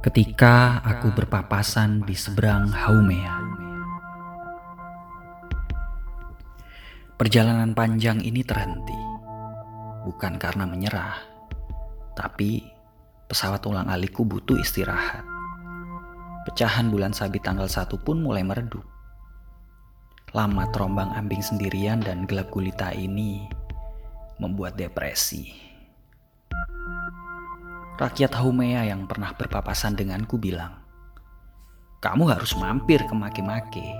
Ketika aku berpapasan di seberang Haumea. Perjalanan panjang ini terhenti. Bukan karena menyerah, tapi pesawat ulang alikku butuh istirahat. Pecahan bulan sabit tanggal 1 pun mulai meredup. Lama terombang ambing sendirian dan gelap gulita ini membuat depresi. Rakyat Haumea yang pernah berpapasan denganku bilang, kamu harus mampir ke Make-Make.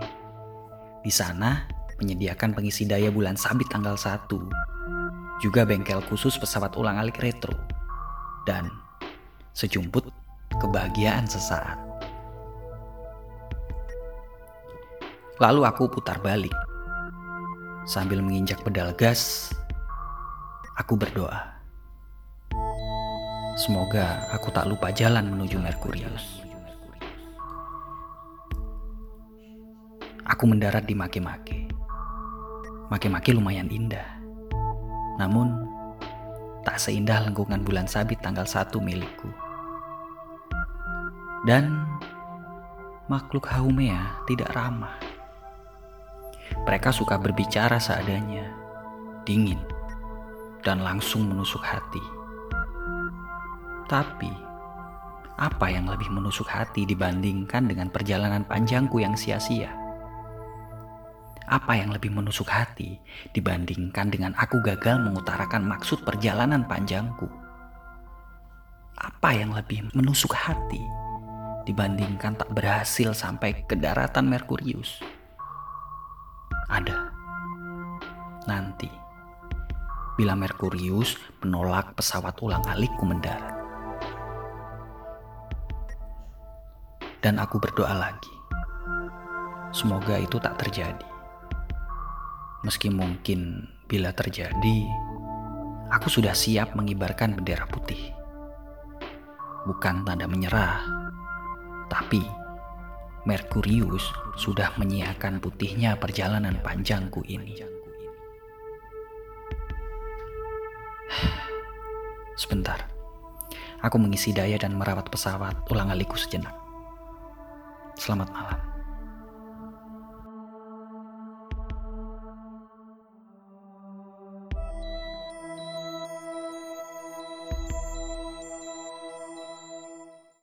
Di sana menyediakan pengisi daya bulan sabit tanggal 1, juga bengkel khusus pesawat ulang alik retro, dan sejumput kebahagiaan sesaat. Lalu aku putar balik. Sambil menginjak pedal gas, aku berdoa. Semoga aku tak lupa jalan menuju Merkurius. Aku mendarat di Make-Make. Make-Make lumayan indah. Namun, tak seindah lengkungan bulan sabit tanggal 1 milikku. Dan makhluk Haumea tidak ramah. Mereka suka berbicara seadanya, dingin, dan langsung menusuk hati. Tapi, apa yang lebih menusuk hati dibandingkan dengan perjalanan panjangku yang sia-sia? Apa yang lebih menusuk hati dibandingkan dengan aku gagal mengutarakan maksud perjalanan panjangku? Apa yang lebih menusuk hati dibandingkan tak berhasil sampai ke daratan Merkurius? Ada. Nanti, bila Merkurius menolak pesawat ulang alikku mendarat. Dan aku berdoa lagi. Semoga itu tak terjadi. Meski mungkin bila terjadi, aku sudah siap mengibarkan bendera putih. Bukan tanda menyerah, tapi Merkurius sudah menyiapkan putihnya perjalanan panjangku ini. Sebentar, aku mengisi daya dan merawat pesawat ulang aliku sejenak. Selamat malam.